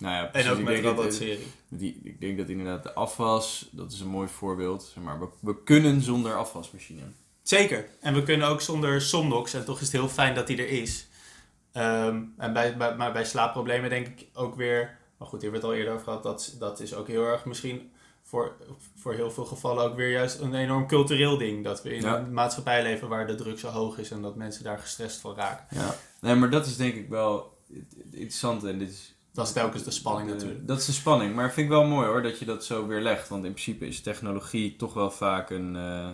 Nou ja, En precies. ook Ik met denk dat- robotisering. die, ik denk dat inderdaad de afwas, dat is een mooi voorbeeld. Zeg maar, we, we kunnen zonder afwasmachine. Zeker. En we kunnen ook zonder Somnox. En toch is het heel fijn dat die er is. Ehm, en bij, bij, maar bij slaapproblemen denk ik ook weer... Maar goed, hier hebben we het al eerder over gehad. Dat, dat is ook heel erg misschien voor, voor heel veel gevallen ook weer juist een enorm cultureel ding. Dat we in Ja. een maatschappij leven waar de druk zo hoog is. En dat mensen daar gestrest van raken. Ja. Nee, maar dat is denk ik wel interessant. En dit is, Dat is telkens de spanning Eh, natuurlijk. Dat is de spanning. Maar ik vind ik wel mooi hoor, dat je dat zo weer legt. Want in principe is technologie toch wel vaak een, eh,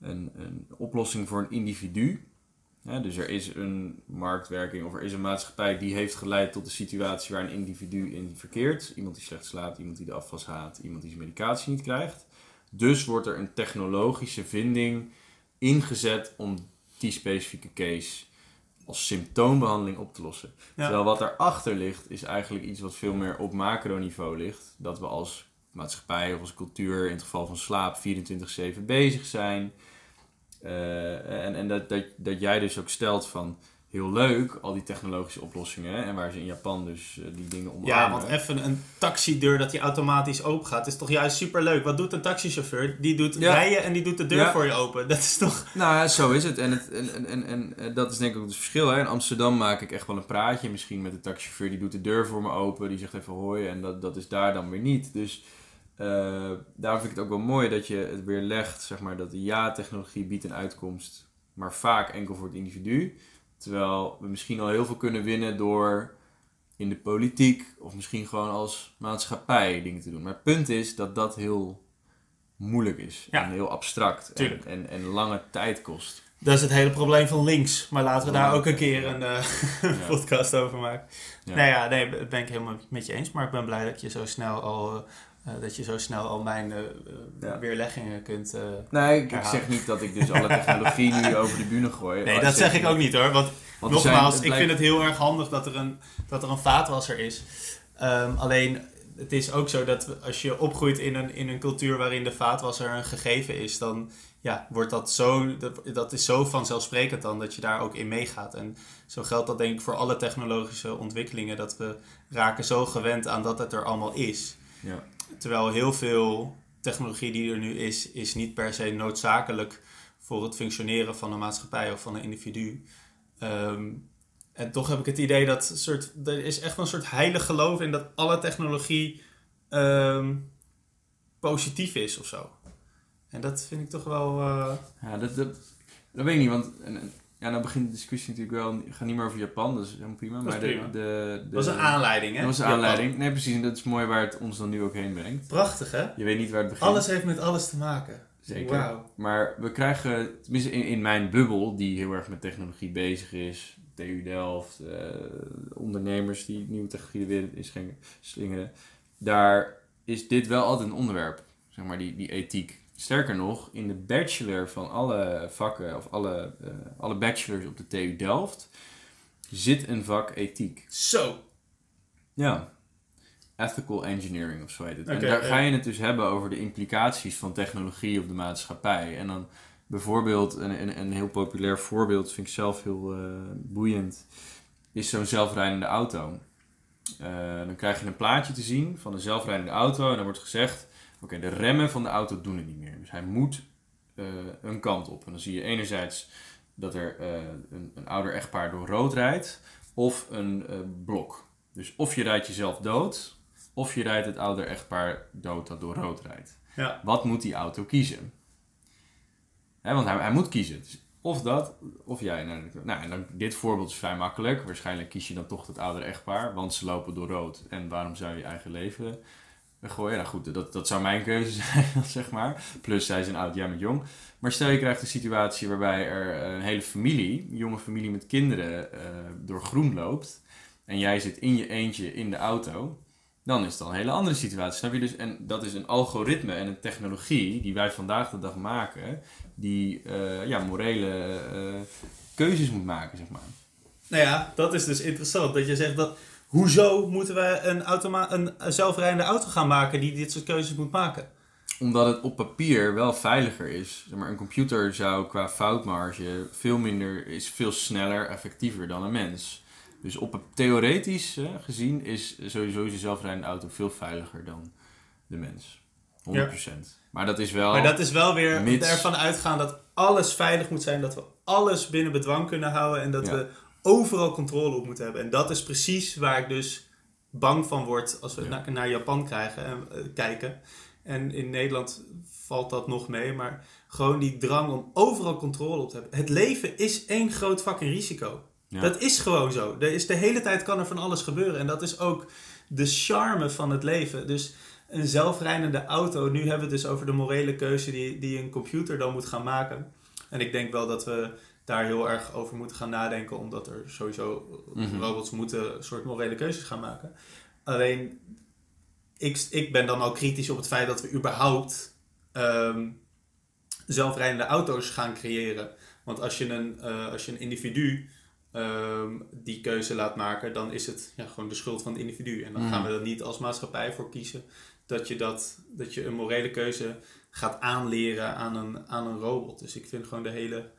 een, een oplossing voor een individu. Ja, dus er is een marktwerking of er is een maatschappij die heeft geleid tot de situatie waar een individu in verkeert. Iemand die slecht slaapt, iemand die de afwas haat, iemand die zijn medicatie niet krijgt. Dus wordt er een technologische vinding ingezet om die specifieke case als symptoombehandeling op te lossen. Ja. Terwijl wat daarachter ligt, is eigenlijk iets wat veel meer op macroniveau ligt. Dat we als maatschappij of als cultuur, in het geval van slaap, 24-7 bezig zijn. Eh, en en dat, dat, dat jij dus ook stelt van, heel leuk, al die technologische oplossingen. En waar ze in Japan dus eh, die dingen omarmen. Ja, want even een taxideur dat die automatisch open gaat, is toch juist superleuk. Wat doet een taxichauffeur? Die doet Ja. rijden en die doet de deur Ja. voor je open. Dat is toch... Nou, ja, zo is het. En, het, en, en, en, en eh, dat is denk ik ook het verschil. Hè. In Amsterdam maak ik echt wel een praatje. Misschien met de taxichauffeur. Die doet de deur voor me open. Die zegt even hoi. En dat, dat is daar dan weer niet. Dus eh, daarom vind ik het ook wel mooi dat je het weer legt. Zeg maar, dat ja, technologie biedt een uitkomst. Maar vaak enkel voor het individu. Terwijl we misschien al heel veel kunnen winnen door in de politiek of misschien gewoon als maatschappij dingen te doen. Maar het punt is dat dat heel moeilijk is Ja. en heel abstract en, en, en lange tijd kost. Dat is het hele probleem van links. Maar laten we daar ook een keer een eh, Ja. podcast over maken. Ja. Nou ja, nee, dat ben ik helemaal met je eens. Maar ik ben blij dat je zo snel al, eh, eh, dat je zo snel al mijn eh, Ja. weerleggingen kunt... eh, Nee, ik, zeg niet dat ik dus alle technologie nu over de bühne gooi. Nee, dat zeg ik ook niet hoor. Want Want zijn- nogmaals, ik lijkt- vind het heel erg handig dat er een, dat er een vaatwasser is. Ehm, alleen, het is ook zo dat als je opgroeit in een, in een cultuur waarin de vaatwasser een gegeven is, dan ja, wordt dat zo, dat, dat is zo vanzelfsprekend dan dat je daar ook in meegaat. En zo geldt dat denk ik voor alle technologische ontwikkelingen, dat we raken zo gewend aan dat het er allemaal is. Ja. Terwijl heel veel technologie die er nu is, is niet per se noodzakelijk voor het functioneren van een maatschappij of van een individu. Ehm, en toch heb ik het idee dat soort, er is echt een soort heilig geloof in dat alle technologie ehm, positief is of zo. En dat vind ik toch wel. eh, Ja, dat, dat, dat weet ik niet, want ja, nou begint de discussie natuurlijk wel, het gaat niet meer over Japan, is helemaal prima. Dat maar de. De, de, dat was een aanleiding, hè? Dat was Japan. aanleiding. Nee, precies, en dat is mooi waar het ons dan nu ook heen brengt. Prachtig, hè? Je weet niet waar het begint. Alles heeft met alles te maken. Zeker. Maar we krijgen, tenminste in, in mijn bubbel, die heel erg met technologie bezig is, TU Delft, eh, ondernemers die nieuwe technologie de wereld in slingeren, daar is dit wel altijd een onderwerp, zeg maar, die, die ethiek. Sterker nog, in de bachelor van alle vakken, of alle, eh, alle bachelors op de TU Delft, zit een vak ethiek. Zo. Ja. Ethical engineering of zo heet het. En daar ja. ga je het dus hebben over de implicaties van technologie op de maatschappij. En dan bijvoorbeeld, een, een, een heel populair voorbeeld, vind ik zelf heel eh, boeiend, is zo'n zelfrijdende auto. Eh, dan krijg je een plaatje te zien van een zelfrijdende auto en dan wordt gezegd, oké, de remmen van de auto doen het niet meer. Dus hij moet eh, een kant op. En dan zie je enerzijds dat er eh, een, een ouder echtpaar door rood rijdt of een eh, blok. Dus of je rijdt jezelf dood, of je rijdt het ouder echtpaar dood dat door rood rijdt. Ja. Wat moet die auto kiezen? Want hij, hij moet kiezen. Dus of dat, of jij. Nou, nou, en dan, dit voorbeeld is vrij makkelijk. Waarschijnlijk kies je dan toch het oudere echtpaar, want ze lopen door rood. En waarom zou je eigen leven gooien? Nou goed, dat, dat zou mijn keuze zijn, zeg maar. Plus zij zijn oud, jij bent jong. Maar stel je krijgt een situatie waarbij er een hele familie, een jonge familie met kinderen, eh, door groen loopt. En jij zit in je eentje in de auto. Dan is het een hele andere situatie. Snap je dus? En dat is een algoritme en een technologie die wij vandaag de dag maken. Die eh, ja, morele eh, keuzes moet maken, zeg maar. Nou ja, dat is dus interessant. Dat je zegt dat. Hoezo moeten we een, automa een zelfrijdende auto gaan maken die dit soort keuzes moet maken? Omdat het op papier wel veiliger is. Zeg maar, een computer zou qua foutmarge veel minder, is veel sneller, effectiever dan een mens. Dus op theoretisch gezien is sowieso je zelfrijdende auto veel veiliger dan de mens. 100%. Maar dat is wel... Maar dat is wel weer Mits- ervan uitgaan dat alles veilig moet zijn, dat we alles binnen bedwang kunnen houden en dat Ja. we overal controle op moeten hebben. En dat is precies waar ik dus bang van word als we Ja. naar, naar Japan krijgen, en, eh, kijken. En in Nederland valt dat nog mee, maar gewoon die drang om overal controle op te hebben. Het leven is één groot fucking risico. Ja. Dat is gewoon zo. Er is de hele tijd kan er van alles gebeuren. En dat is ook de charme van het leven. Dus een zelfrijdende auto. Nu hebben we het dus over de morele keuze die, die een computer dan moet gaan maken. En ik denk wel dat we daar heel erg over moeten gaan nadenken. Omdat er sowieso Mhm. robots moeten een soort morele keuzes gaan maken. Alleen, ik, ik ben dan al kritisch op het feit dat we überhaupt ehm, zelfrijdende auto's gaan creëren. Want als je een, eh, als je een individu ehm, die keuze laat maken, dan is het ja, gewoon de schuld van het individu. En dan Mhm. gaan we er niet als maatschappij voor kiezen dat je, dat, dat je een morele keuze gaat aanleren aan een, aan een robot. Dus ik vind gewoon de hele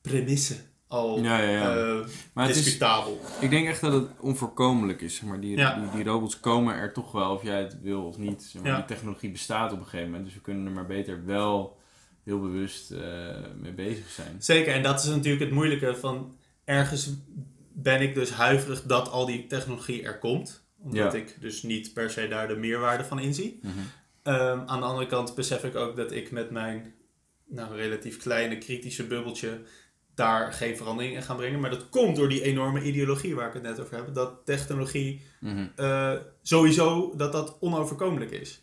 premisse al Ja, ja, ja. eh, maar het is, discutabel. ik denk echt dat het onvoorkomelijk is. Zeg maar. die, die, die robots komen er toch wel, of jij het wil of niet. Zeg maar. Die technologie bestaat op een gegeven moment. Dus we kunnen er maar beter wel heel bewust eh, mee bezig zijn. Zeker, en dat is natuurlijk het moeilijke van ergens ben ik dus huiverig dat al die technologie er komt. Omdat Ja. ik dus niet per se daar de meerwaarde van inzie. Ehm, aan de andere kant besef ik ook dat ik met mijn nou, relatief kleine kritische bubbeltje daar geen verandering in gaan brengen. Maar dat komt door die enorme ideologie waar ik het net over heb. Dat technologie Mhm. eh, sowieso dat dat onoverkomelijk is.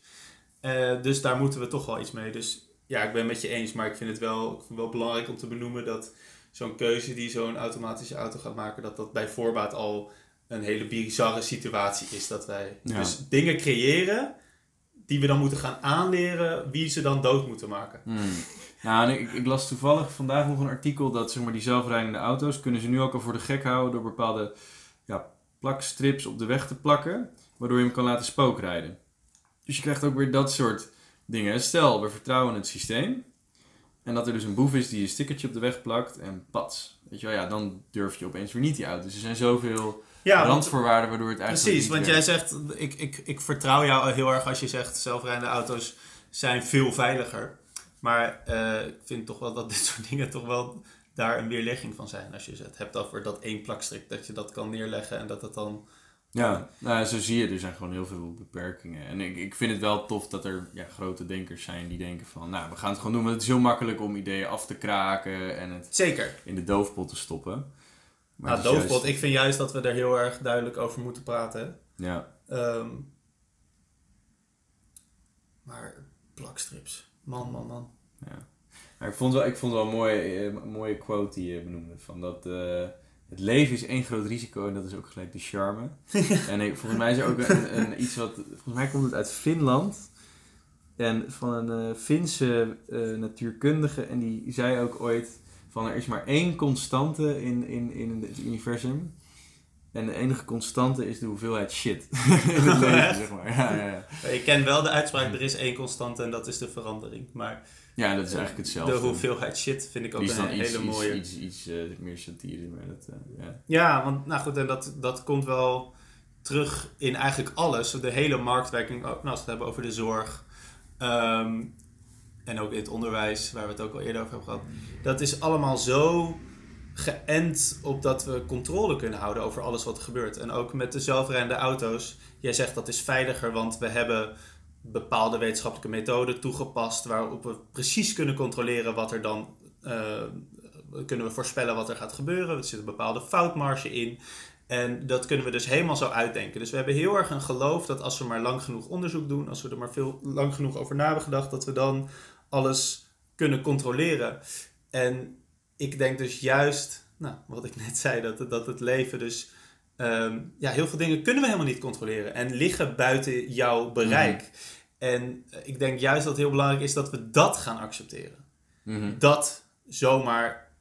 Eh, dus daar moeten we toch wel iets mee. Dus ja, ik ben het met je eens, maar ik vind het wel, ik vind het wel belangrijk om te benoemen dat zo'n keuze die zo'n automatische auto gaat maken, dat dat bij voorbaat al een hele bizarre situatie is. Dat wij Ja. dus dingen creëren die we dan moeten gaan aanleren wie ze dan dood moeten maken. Hmm. Nou, ik, ik las toevallig vandaag nog een artikel dat zeg maar, die zelfrijdende auto's kunnen ze nu ook al voor de gek houden door bepaalde ja, plakstrips op de weg te plakken, waardoor je hem kan laten spookrijden. Dus je krijgt ook weer dat soort dingen. Stel, we vertrouwen het systeem en dat er dus een boef is die een stickertje op de weg plakt en pats. Weet je wel, ja, dan durf je opeens weer niet die auto. Dus er zijn zoveel Ja, randvoorwaarden waardoor het eigenlijk Precies, want jij zegt, ik, ik, ik vertrouw jou heel erg als je zegt zelfrijdende auto's zijn veel veiliger. Maar eh, ik vind toch wel dat dit soort dingen toch wel daar een weerlegging van zijn. Als je het hebt over dat één plakstrik, dat je dat kan neerleggen en dat het dan... Ja, nou, zo zie je, er zijn gewoon heel veel beperkingen. En ik, ik vind het wel tof dat er ja, grote denkers zijn die denken van, nou, we gaan het gewoon doen. Want het is heel makkelijk om ideeën af te kraken en het Zeker. in de doofpot te stoppen. Maar Nou, doofpot, juist- ik vind juist dat we daar heel erg duidelijk over moeten praten. Ja, Ehm, maar plakstrips, man, man, man. Ja. Maar ik vond wel, ik vond wel een mooie, eh, een mooie quote die je benoemde. Van dat eh, het leven is één groot risico en dat is ook gelijk de charme. en ik, volgens mij is er ook een, een, iets wat, volgens mij komt het uit Finland. En van een eh, Finse natuurkundige. En die zei ook ooit van er is maar één constante in, in, in het universum. En de enige constante is de hoeveelheid shit in het leven, zeg maar. Ja, ja, ja. Ik ken wel de uitspraak, er is één constante en dat is de verandering. Maar ja, dat is eigenlijk hetzelfde. de hoeveelheid shit vind ik ook een iets, hele iets, mooie. iets, iets, eh, meer satire, maar dat, eh, ja. Ja, want nou goed, en dat, dat komt wel terug in eigenlijk alles. De hele marktwerking, ook nou, als we het hebben over de zorg. ehm, en ook in het onderwijs, waar we het ook al eerder over hebben gehad. Dat is allemaal zo geënt op dat we controle kunnen houden over alles wat er gebeurt. En ook met de zelfrijdende auto's. Jij zegt dat is veiliger, want we hebben bepaalde wetenschappelijke methoden toegepast waarop we precies kunnen controleren wat er dan eh, kunnen we voorspellen wat er gaat gebeuren. Er zit een bepaalde foutmarge in. En dat kunnen we dus helemaal zo uitdenken. Dus we hebben heel erg een geloof dat als we maar lang genoeg onderzoek doen, als we er maar veel lang genoeg over na hebben gedacht, dat we dan alles kunnen controleren. En ik denk dus juist, nou, wat ik net zei, dat, dat het leven dus. Ehm, ja, heel veel dingen kunnen we helemaal niet controleren en liggen buiten jouw bereik. En eh, ik denk juist dat het heel belangrijk is dat we dat gaan accepteren Mhm. dat zomaar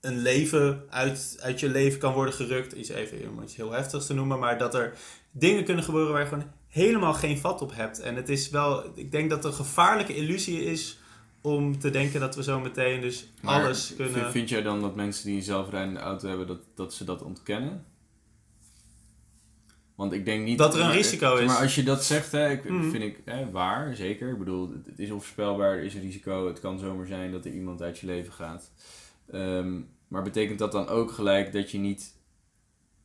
een leven uit, uit je leven kan worden gerukt. Iets even om iets heel heftigs te noemen. Maar dat er dingen kunnen gebeuren waar je gewoon helemaal geen vat op hebt. En het is wel, ik denk dat het een gevaarlijke illusie is om te denken dat we zo meteen dus Maar alles vind- kunnen... Vind jij dan dat mensen die een zelfrijdende auto hebben, dat, dat ze dat ontkennen? Want ik denk niet... Dat er een maar- risico is. Maar als je dat zegt, hè, ik, Mhm. vind ik hè, waar, zeker. Ik bedoel, het, het is onvoorspelbaar, er is een risico. Het kan zomaar zijn dat er iemand uit je leven gaat. Ehm, maar betekent dat dan ook gelijk dat je niet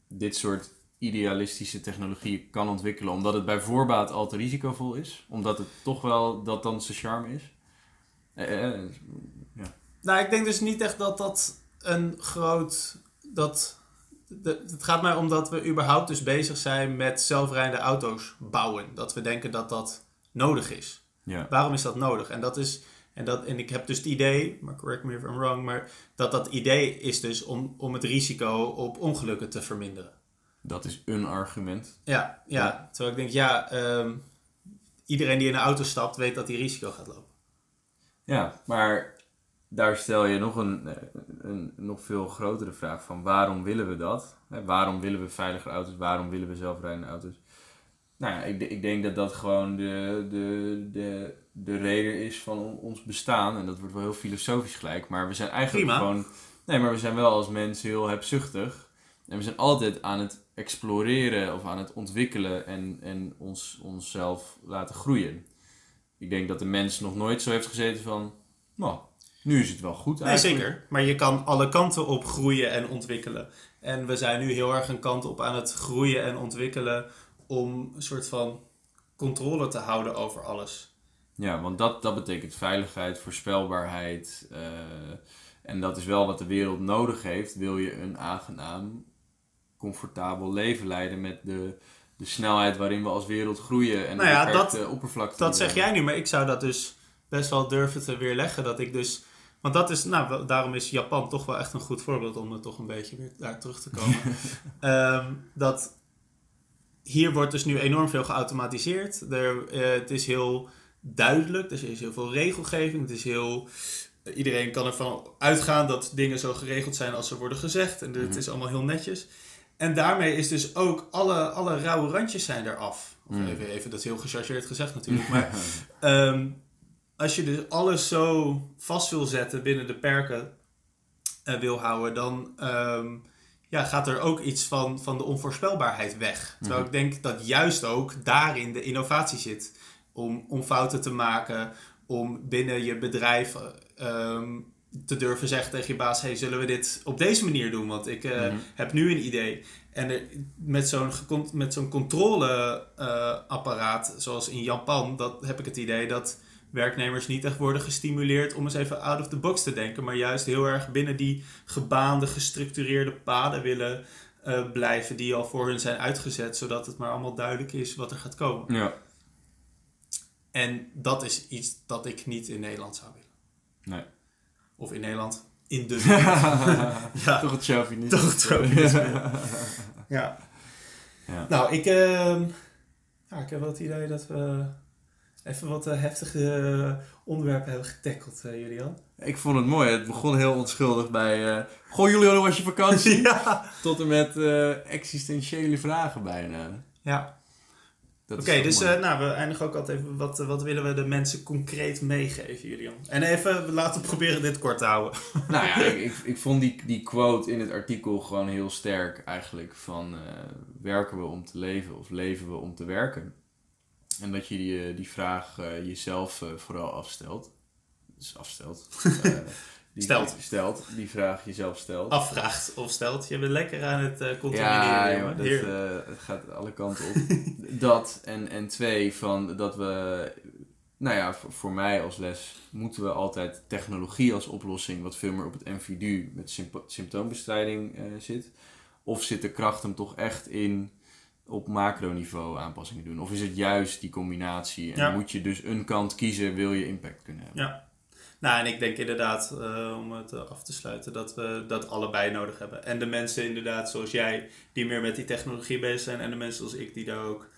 dit soort idealistische technologieën kan ontwikkelen, omdat het bij voorbaat al te risicovol is? Omdat het toch wel dat dan zijn charme is? Eh, eh, Nou, ik denk dus niet echt dat dat een groot. Dat, de, het gaat mij om dat we überhaupt dus bezig zijn met zelfrijdende auto's bouwen. Dat we denken dat dat nodig is. ja. Waarom is dat nodig? En dat is. En, dat, en ik heb dus het idee, maar correct me if I'm wrong, maar dat dat idee is dus om, om het risico op ongelukken te verminderen. Dat is een argument. Ja, ja. Ja. terwijl ik denk, ja, ehm, iedereen die in een auto stapt weet dat hij risico gaat lopen. Ja, maar daar stel je nog een, eh, een nog veel grotere vraag van waarom willen we dat? Waarom willen we veilige auto's? Waarom willen we zelfrijdende auto's? Nou ja, ik, ik denk dat dat gewoon de, de, de, de reden is van on- ons bestaan. En dat wordt wel heel filosofisch gelijk. Maar we zijn eigenlijk Prima. gewoon... Nee, maar we zijn wel als mensen heel hebzuchtig. En we zijn altijd aan het exploreren of aan het ontwikkelen en, en ons, onszelf laten groeien. Ik denk dat de mens nog nooit zo heeft gezeten van... Nou, nu is het wel goed Nee, eigenlijk. zeker. Maar je kan alle kanten op groeien en ontwikkelen. En we zijn nu heel erg een kant op aan het groeien en ontwikkelen om een soort van controle te houden over alles. Ja, want dat, dat betekent veiligheid, voorspelbaarheid. eh, En dat is wel wat de wereld nodig heeft. Wil je een aangenaam, comfortabel leven leiden met de, de snelheid waarin we als wereld groeien en Nou ja, de dat- beperkte oppervlakte. Dat zeg jij nu, maar ik zou dat dus best wel durven te weerleggen. Dat ik dus. Want dat is, nou, daarom is Japan toch wel echt een goed voorbeeld om er toch een beetje weer daar terug te komen. Ehm, dat hier wordt dus nu enorm veel geautomatiseerd. Er, eh, het is heel duidelijk, er is heel veel regelgeving. Het is heel, iedereen kan ervan uitgaan dat dingen zo geregeld zijn als ze worden gezegd. En het Mhm. is allemaal heel netjes. En daarmee is dus ook alle, alle rauwe randjes zijn eraf. Of Mm. even, even, dat is heel gechargeerd gezegd natuurlijk. Maar Ehm, als je dus alles zo vast wil zetten binnen de perken eh, wil houden, dan ehm, ja, gaat er ook iets van, van de onvoorspelbaarheid weg. Terwijl Mhm. ik denk dat juist ook daarin de innovatie zit. Om, om fouten te maken, om binnen je bedrijf ehm, te durven zeggen tegen je baas: hey, zullen we dit op deze manier doen? Want ik eh, Mhm. heb nu een idee. En er, met zo'n met zo'n controleapparaat, zoals in Japan, dat heb ik het idee dat werknemers niet echt worden gestimuleerd om eens even out of the box te denken, maar juist heel erg binnen die gebaande, gestructureerde paden willen eh, blijven die al voor hun zijn uitgezet, zodat het maar allemaal duidelijk is wat er gaat komen. Ja, En dat is iets dat ik niet in Nederland zou willen. nee. Of in Nederland, in de ja, Toch het chauvinisme. Toch het chauvinisme. ja. Ja. Nou, ik, ehm, ja, ik heb wel het idee dat we even wat eh, heftige eh, onderwerpen hebben getackeld, eh, Julian. Ik vond het mooi. Het begon heel onschuldig bij... Goh, Julian, hoe was je vakantie? ja. Tot en met existentiële vragen bijna. ja. Oké, dus nou, we eindigen ook altijd even. Wat, wat willen we de mensen concreet meegeven, Julian? En even, laten we proberen dit kort te houden. Nou ja, ik, ik, ik vond die, die quote in het artikel gewoon heel sterk eigenlijk. Van werken we om te leven of leven we om te werken? En dat je die, eh, die vraag eh, jezelf eh, vooral afstelt. Dus afstelt. Die, Stelt. Stelt. Die vraag jezelf stelt. Afvraagt of stelt. Je bent lekker aan het Ja, contamineren. jongen, dat, Heerlijk. eh, het gaat alle kanten op. dat en, en twee, van dat we, nou ja, voor, voor mij als les moeten we altijd technologie als oplossing, wat veel meer op het NVDU met symp- symptoombestrijding zit. Of zit de kracht hem toch echt in op macroniveau aanpassingen doen? Of is het juist die combinatie? En Ja. moet je dus een kant kiezen, wil je impact kunnen hebben? Ja. Nou, en ik denk inderdaad, eh, om het eh, af te sluiten, dat we dat allebei nodig hebben. En de mensen inderdaad zoals jij, die meer met die technologie bezig zijn. En de mensen zoals ik, die daar ook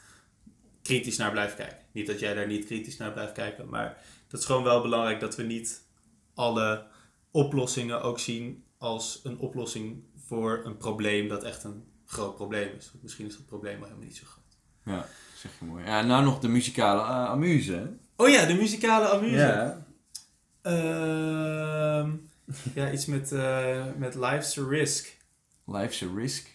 kritisch naar blijven kijken. Niet dat jij daar niet kritisch naar blijft kijken, maar dat is gewoon wel belangrijk dat we niet alle oplossingen ook zien als een oplossing voor een probleem dat echt een groot probleem is. Want misschien is dat probleem wel helemaal niet zo groot. Ja, zeg je mooi. Ja, nou nog de muzikale eh, amuse? Oh ja, de muzikale amuse. Ja. Ehm, ja, iets met, eh, met Life's a Risk. Life's a risk.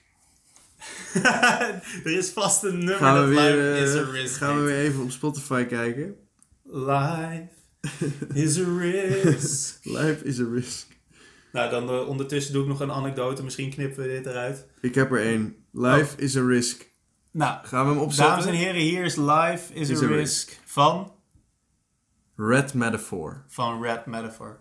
er is vast een nummer Gaan we, dat weer, Life is a eh, Risk gaan we weer even op Spotify kijken. Life is a risk. Life is a risk. Nou, dan eh, ondertussen doe ik nog een anekdote. Misschien knippen we dit eruit. Ik heb er één. Life is a risk. Nou, Gaan we hem opzetten? dames en heren, hier is Life is, Is a a risk, van, Red Metaphor. van Red Metaphor.